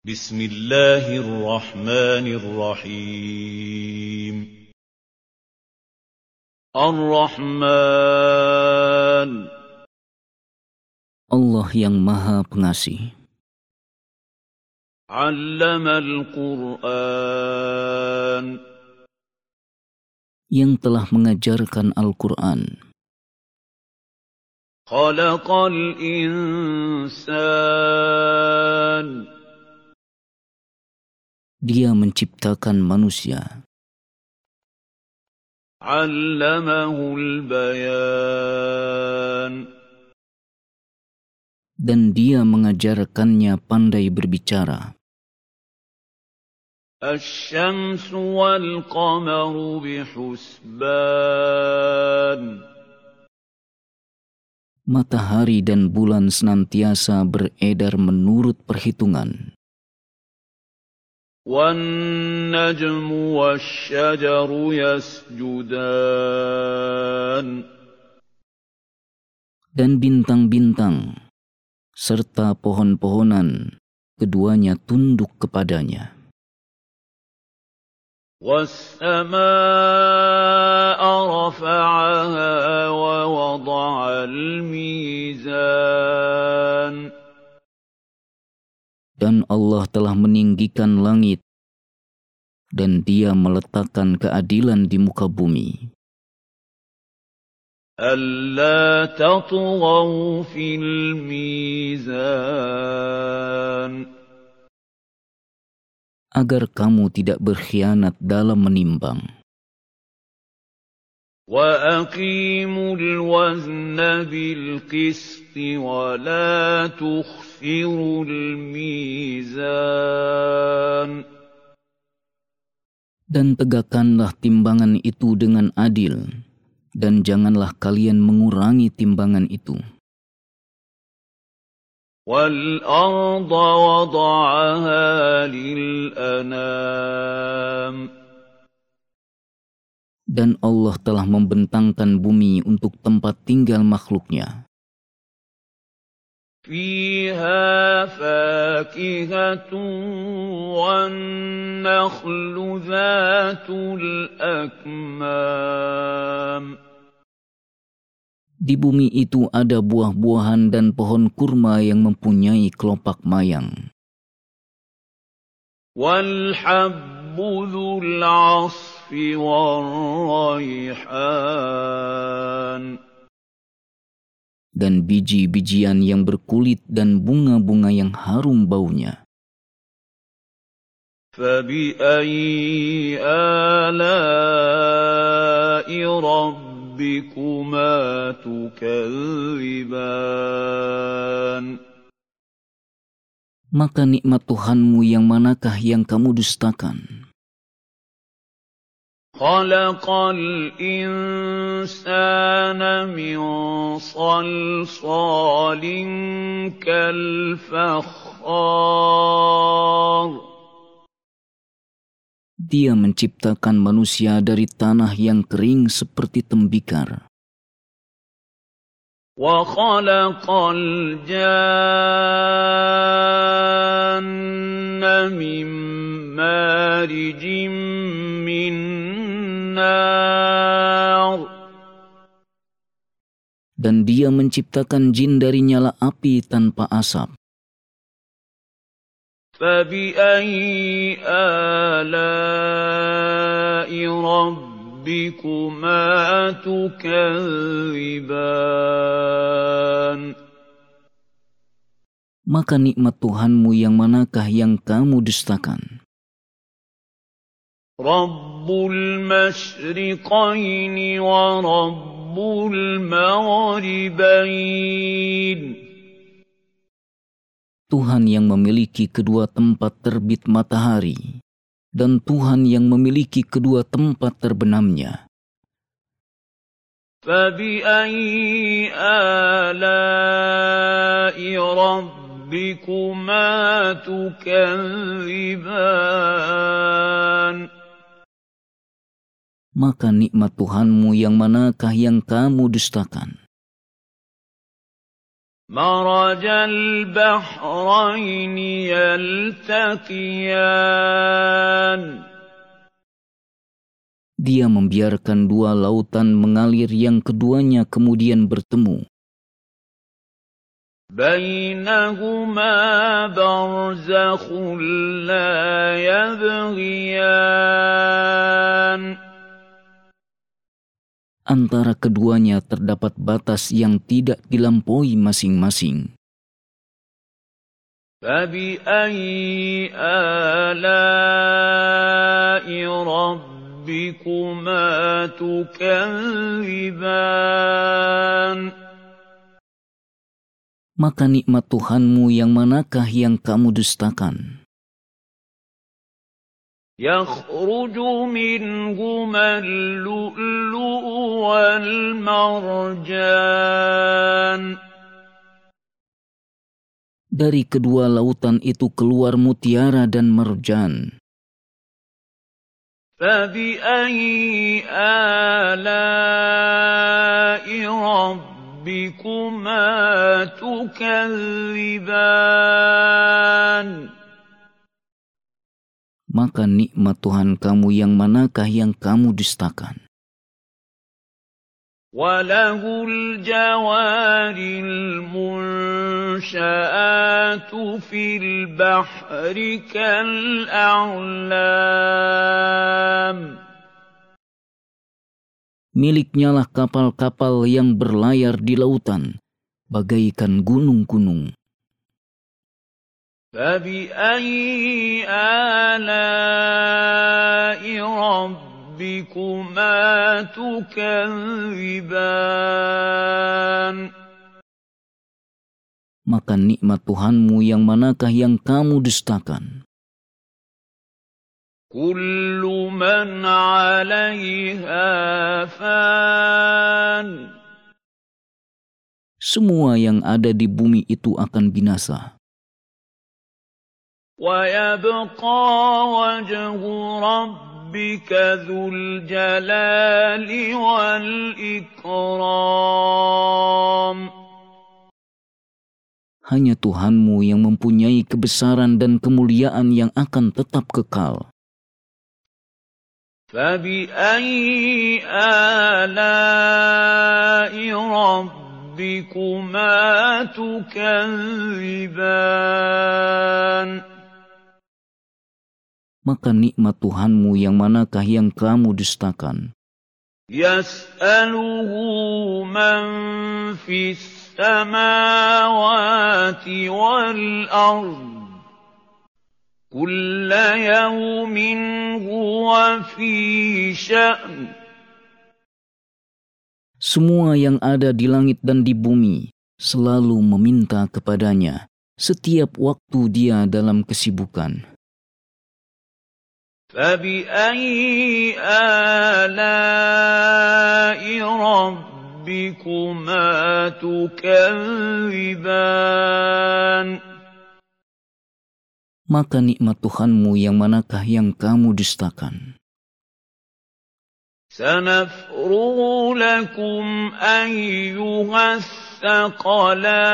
بسم الله الرحمن الرحيم. الرحمن. الله yang maha pengasih. علم القرآن. Yang telah mengajarkan Al-Quran. خَلَقَ الْإِنسَانِ. Dia menciptakan manusia, علمه البيان dan Dia mengajarkannya pandai berbicara. الشمس والقمر بحسبان Matahari dan bulan senantiasa beredar menurut perhitungan. والنجم والشجر يسجدان dan bintang-bintang serta pohon-pohonan keduanya tunduk kepadanya. والسماء رفعها ووضع الميزان Dan Allah telah meninggikan langit dan dia meletakkan keadilan di muka bumi. ألا تطغوا في الميزان agar kamu tidak berkhianat dalam menimbang. وأقيموا الوزن بالقسط ولا تخسروا الميزان Dan tegakkanlah timbangan itu dengan adil, dan janganlah kalian mengurangi timbangan itu. والأرض وضعها للأنام Dan Allah telah membentangkan bumi untuk tempat tinggal makhluknya. فيها فاكهة والنخل ذات الأكمام Di bumi itu ada buah-buahan dan pohon kurma yang mempunyai kelopak mayang. والحب ذو العصف والريحان dan biji-bijian yang berkulit dan bunga-bunga yang harum baunya. فبأي آلاء ربكما تكذبان Maka nikmat Tuhanmu yang manakah yang kamu dustakan? خلق الإنسان من صلصال كالفخار Dia menciptakan manusia dari tanah yang kering seperti tembikar. وخلق الجان من مارج من نار Dan dia menciptakan jin dari nyala api tanpa asap. فبأي آلاء ربكما تكذبان Maka nikmat Tuhanmu yang manakah yang kamu dustakan? رب المشرقين ورب المغربين Tuhan yang memiliki kedua tempat terbit matahari, dan Tuhan yang memiliki kedua tempat terbenamnya. فبأي آلاء ربكما تكذبان Maka nikmat Tuhanmu yang manakah yang kamu dustakan? مرج البحرين يلتقيان Dia membiarkan dua lautan mengalir yang keduanya kemudian bertemu. بينهما برزخ لا يبغيان Antara keduanya terdapat batas yang tidak dilampaui masing-masing. فبأي آلاء ربكما تكذبان Maka nikmat Tuhanmu yang manakah yang kamu dustakan? يخرج منهما اللؤلؤ والمرجان Dari kedua lautan itu keluar mutiara dan merjan. فبأي آلاء ربكما تكذبان Maka nikmat Tuhan kamu yang manakah yang kamu dustakan? وله الجوار المنشآت في البحر كالأعلام Miliknya lah kapal-kapal yang berlayar di lautan, bagaikan gunung-gunung. فبأي آلاء ربكما تكذبان Maka nikmat Tuhanmu yang manakah yang kamu dustakan? كل من عليها فان Semua yang ada di bumi itu akan binasa. ويبقى وجه ربك ذو الجلال والإكرام Hanya Tuhanmu yang mempunyai kebesaran dan kemuliaan yang akan tetap kekal. فبأي آلاء ربكما تكذبان Maka nikmat Tuhanmu yang manakah yang kamu dustakan? يسأله من في السماوات والأرض كل يوم هو في شأن Semua yang ada di langit dan di bumi selalu meminta kepadanya setiap waktu dia dalam kesibukan. فبأي آلاء ربكما تكذبان Maka nikmat Tuhanmu yang manakah yang kamu dustakan? سنفرغ لكم أيها الثقلان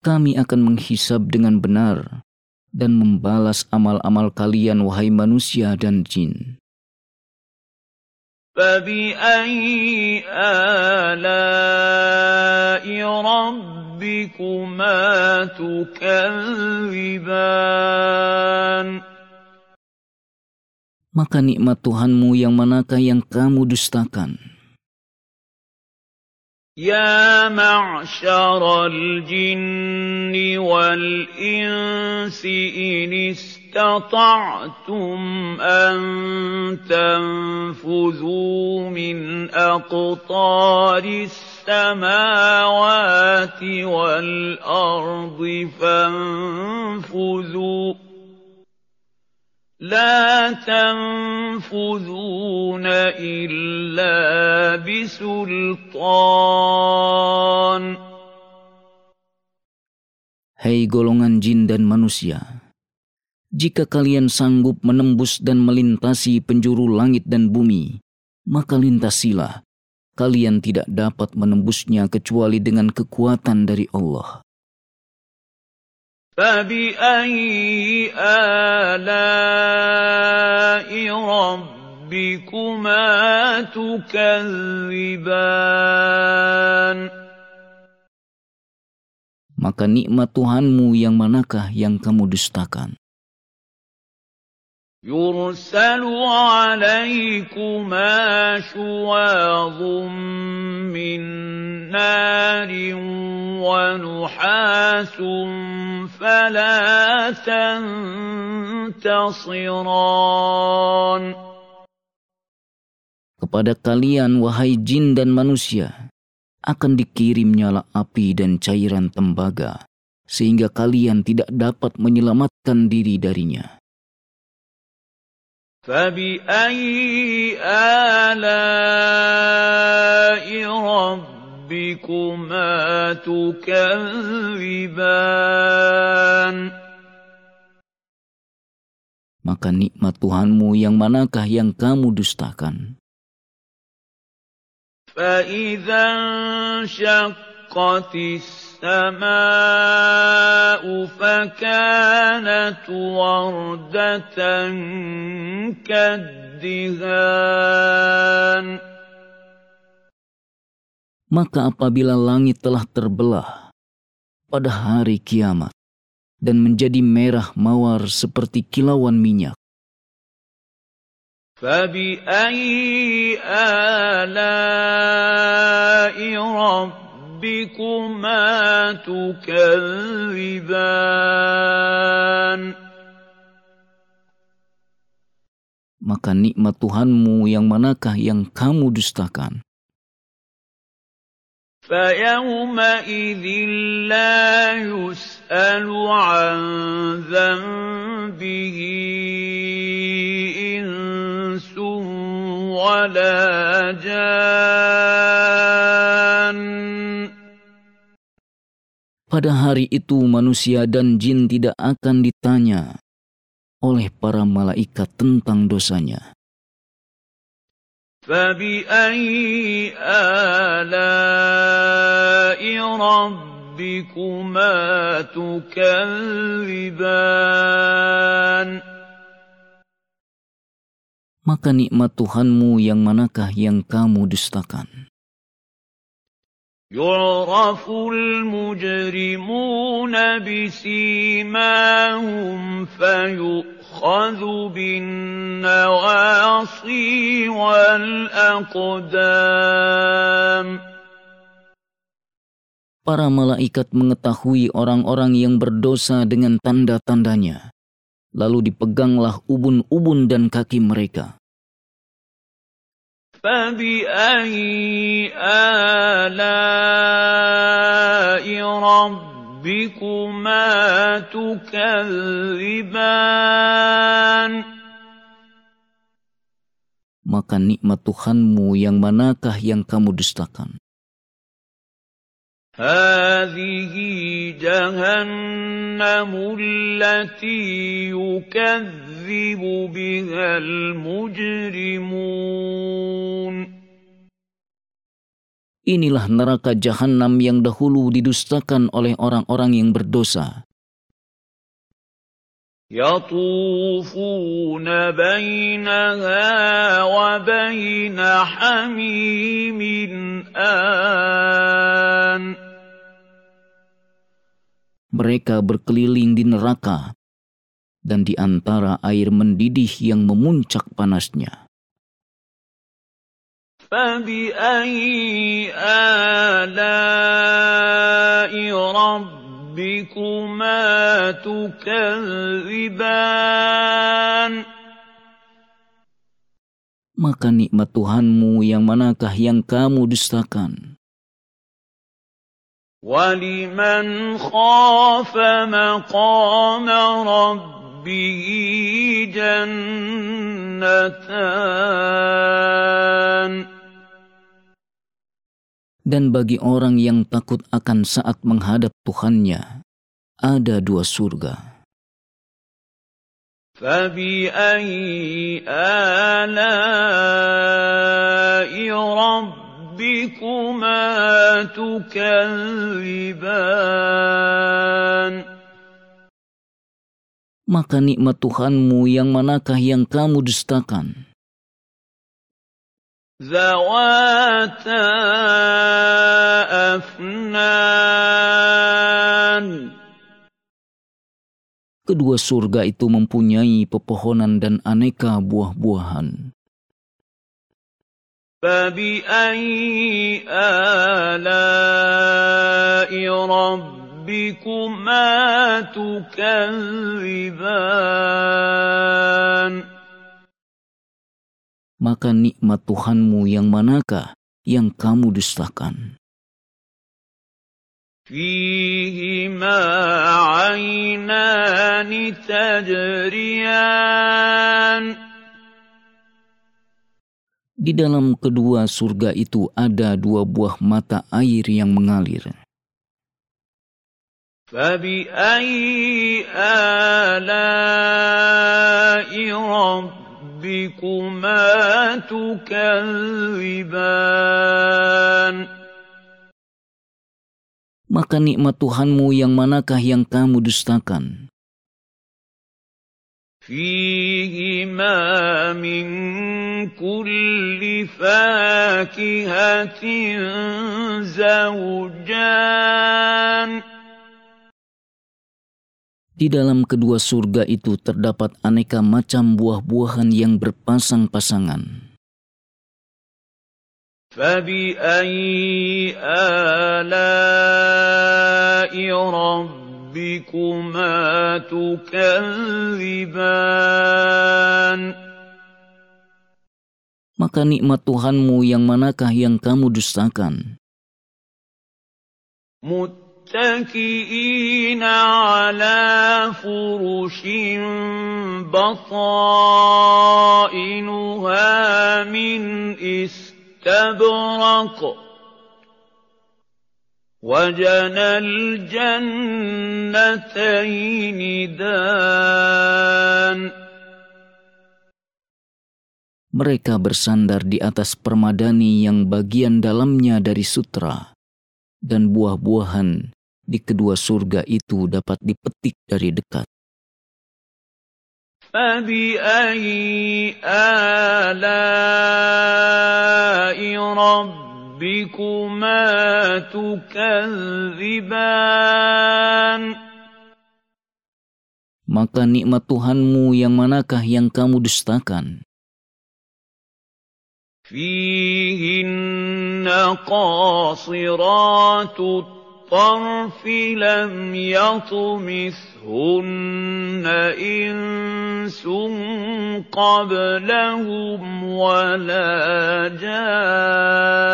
Kami akan menghisab dengan benar dan membalas amal-amal kalian wahai manusia dan jin. فبأي آلاء ربكما تكذبان Maka nikmat Tuhanmu yang manakah yang kamu dustakan? يا معشر الجن والإنس إن استطعتم أن تنفذوا من أقطار السماوات والأرض فانفذوا لا تنفذون إلا بسلطان Hei golongan jin dan manusia, jika kalian sanggup menembus dan melintasi penjuru langit dan bumi, maka lintasilah kalian tidak dapat menembusnya kecuali dengan kekuatan dari Allah. فبأي آلاء ربكما تكذبان Maka nikmat Tuhanmu yang manakah yang kamu dustakan? يرسل عليكما شواظ من نار ونحاس فلا تنتصران Kepada kalian, wahai jin dan manusia, akan dikirim nyala api dan cairan tembaga, sehingga kalian tidak dapat menyelamatkan diri darinya. فبأي آلاء ربكما تكذبان Maka nikmat Tuhanmu yang manakah yang kamu dustakan? فإذا انشقت السماء فكانت وردة كالدهان Maka apabila langit telah terbelah pada hari kiamat dan menjadi merah mawar seperti kilauan minyak, فبأي آلاء ربكما تكذبان maka nikmat Tuhanmu yang manakah yang kamu dustakan? فيومئذ لا يسأل عن ذنبه إنس ولا جان Pada hari itu manusia dan jin tidak akan ditanya oleh para malaikat tentang dosanya. فبأي آلاء ربكما تكذبان Maka nikmat Tuhanmu yang manakah yang kamu dustakan? يعرف المجرمون بسيماهم فيؤخذ بالنواصي والأقدام Para malaikat mengetahui orang-orang yang berdosa dengan tanda-tandanya. Lalu dipeganglah ubun-ubun dan kaki mereka. فبأي آلاء ربكما تكذبان Maka nikmat Tuhanmu yang manakah yang kamu dustakan? هذه جهنم التي يكذب بها المجرمون Inilah neraka jahanam yang dahulu didustakan oleh orang-orang yang berdosa. يطوفون بينها وبين حميم آن Mereka berkeliling di neraka dan di antara air mendidih yang memuncak panasnya. فبأي آلاء ربكما تكذبان Maka nikmat Tuhanmu yang manakah yang kamu dustakan? ولمن خاف مقام ربه جنتان Dan bagi orang yang takut akan saat menghadap Tuhannya, ada dua surga. فبأي آلاء ربكما رَبِّكُمَا تُكَذِّبَانِ Maka nikmat Tuhanmu yang manakah yang kamu dustakan? ذَوَاتَا أَفْنَانٍ Kedua surga itu mempunyai pepohonan dan aneka buah-buahan. فَبِأَيِّ آلَاءِ رَبِّكُمَا تُكَذِّبَانِ Maka nikmat Tuhanmu yang manakah yang kamu dustakan? فِيهِمَا عَيْنَانِ تَجْرِيَانِ Di dalam kedua surga itu ada dua buah mata air yang mengalir. فَبِأَيِّ آلَاءِ رَبِّكُمَا تُكَذِّبَانِ Maka nikmat Tuhanmu yang manakah yang kamu dustakan? فِيهِمَا مِن كُلِّ فَاكِهَةٍ زَوْجَانِ Di dalam kedua surga itu terdapat aneka macam buah-buahan yang berpasang-pasangan. فَبِأَيِّ آلَاءِ رَبِّكُمَا تُكَذِّبَانِ Maka nikmat Tuhanmu yang manakah yang kamu dustakan? مُتَّكِئِينَ عَلَىٰ فُرُشٍ بَطَائِنُهَا مِنْ إِسْتَبْرَقٍ وَجَنَى الْجَنَّتَيْنِ دَانٍ Mereka bersandar di atas permadani yang bagian dalamnya dari sutra, dan buah-buahan di kedua surga itu dapat dipetik dari dekat. Maka nikmat Tuhanmu yang manakah yang kamu dustakan? Fihinna qasiratut الطَّرْفِ لَمْ يَطْمِثْهُنَّ إِنسٌ قَبْلَهُمْ وَلَا جَانٌّ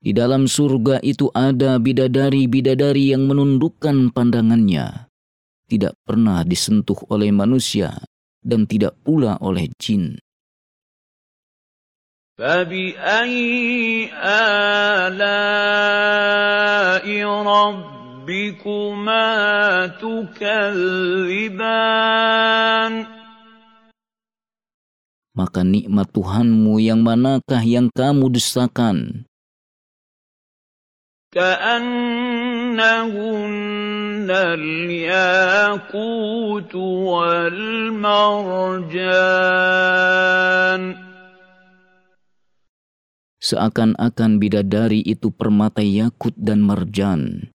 Di dalam surga itu ada bidadari-bidadari yang menundukkan pandangannya, tidak pernah disentuh oleh manusia dan tidak pula oleh jin. فَبِأَيِّ آلَاءِ رَبِّكُمَا تُكَذِّبَانِ Maka nikmat Tuhanmu yang manakah yang kamu dustakan? كَأَنَّهُنَّ الْيَاقُوتُ وَالْمَرْجَانُ Seakan-akan bidadari itu permata yakut dan marjan.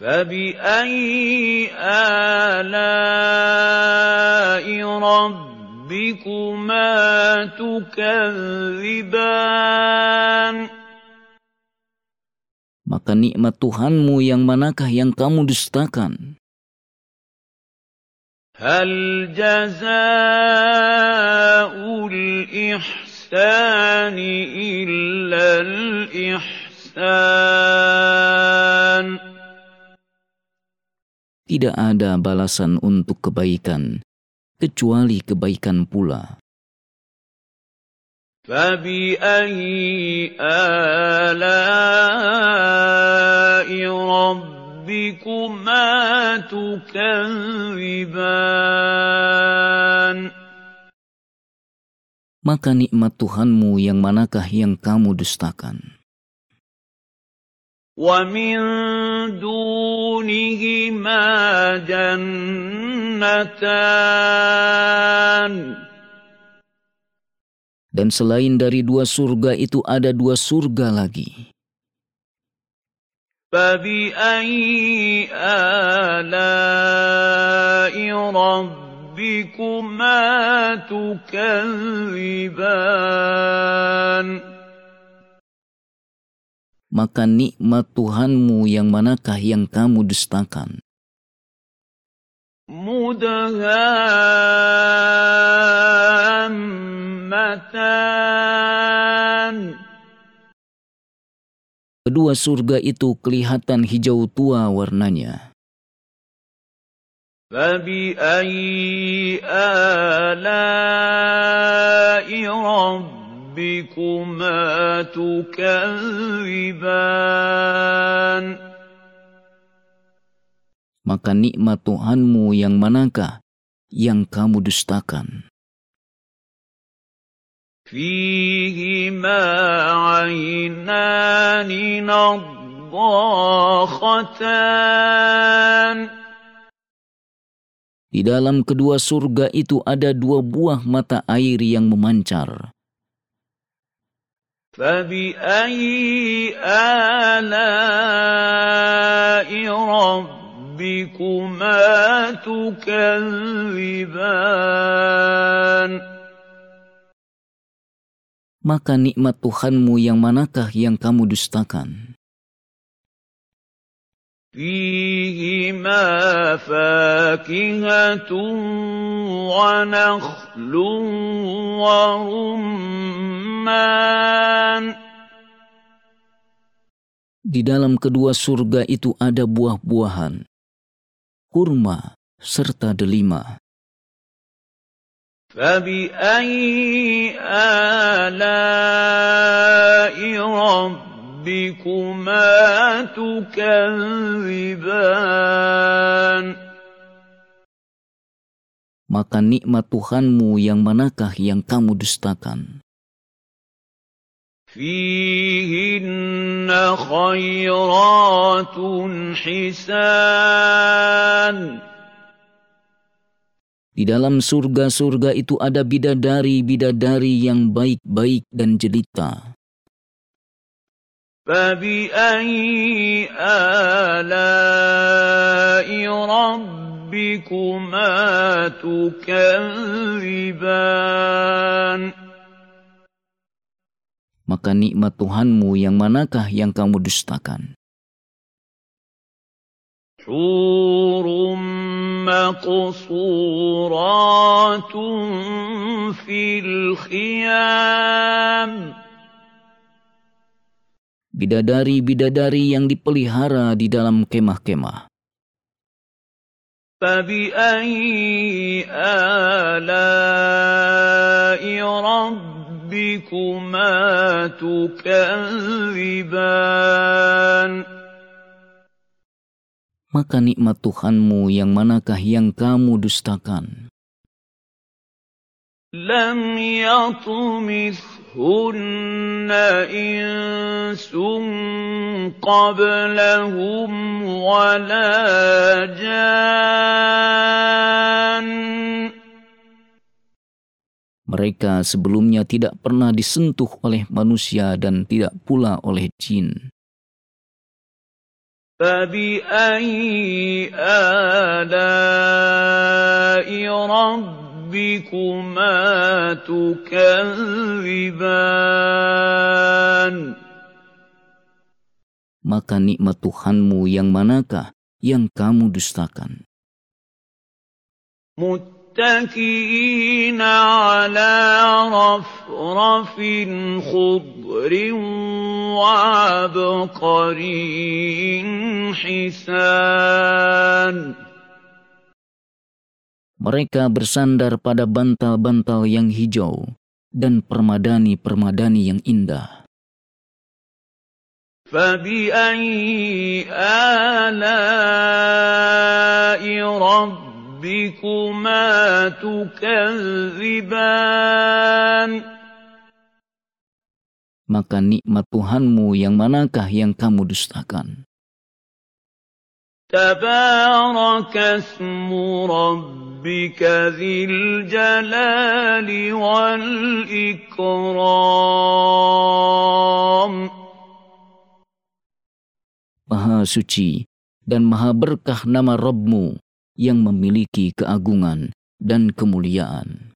فَبِأَيِّ آلَاءِ رَبِّكُمَا تُكَذِّبَانِ Maka nikmat Tuhanmu yang manakah yang kamu dustakan? هَلْ جَزَاءُ الْإِحْسَانِ إِلَّا الْإِحْسَانُ Tidak ada balasan untuk kebaikan, kecuali kebaikan pula. فَبِأَيِّ آلَاءِ رَبِّكُمَا تُكَذِّبَانِ maka nikmat Tuhanmu yang manakah yang kamu dustakan? ومن دونهما جنتان Dan selain dari dua surga itu ada dua surga lagi. فبأي آلاء ربكما تكذبان Maka nikmat Tuhanmu yang manakah yang kamu dustakan? مدهامتان Kedua surga itu kelihatan hijau tua warnanya. فبأي آلاء ربكما تكذبان Maka nikmat Tuhanmu yang manakah yang kamu dustakan? فيهما عينان نضاختان Di dalam kedua surga itu ada dua buah mata air yang memancar. فبأي آلاء ربكما تكذبان maka nikmat Tuhanmu yang manakah yang kamu dustakan? فيهما فاكهة ونخل ورمان Di dalam kedua surga itu ada buah-buahan, kurma, serta delima. فبأي آلاء ربكما تكذبان Maka nikmat Tuhanmu yang manakah yang kamu dustakan? فيهن خيرات حسان Di dalam surga-surga itu ada bidadari-bidadari yang baik-baik dan jelita. فبأي آلاء ربكما تكذبان Maka nikmat Tuhanmu yang manakah yang kamu dustakan? حور مقصورات في الخيام Bidadari-bidadari yang dipelihara di dalam kemah-kemah. فبأي آلاء ربكما تكذبان Maka nikmat Tuhanmu yang manakah yang kamu dustakan? لم يطمثهن إنس قبلهم ولا جان Mereka sebelumnya tidak pernah disentuh oleh manusia dan tidak pula oleh jin. فبأي آلاء ربكما تكذبان Maka nikmat Tuhanmu yang manakah yang kamu dustakan? متكئين على رفرف خضر وعبقري حسان Mereka bersandar pada bantal-bantal yang hijau dan permadani-permadani yang indah. فبأي آلاء ربكما تكذبان maka nikmat Tuhanmu yang manakah yang kamu dustakan? تبارك اسم ربك ذي الجلال والإكرام Maha suci dan maha berkah nama Rabbmu yang memiliki keagungan dan kemuliaan.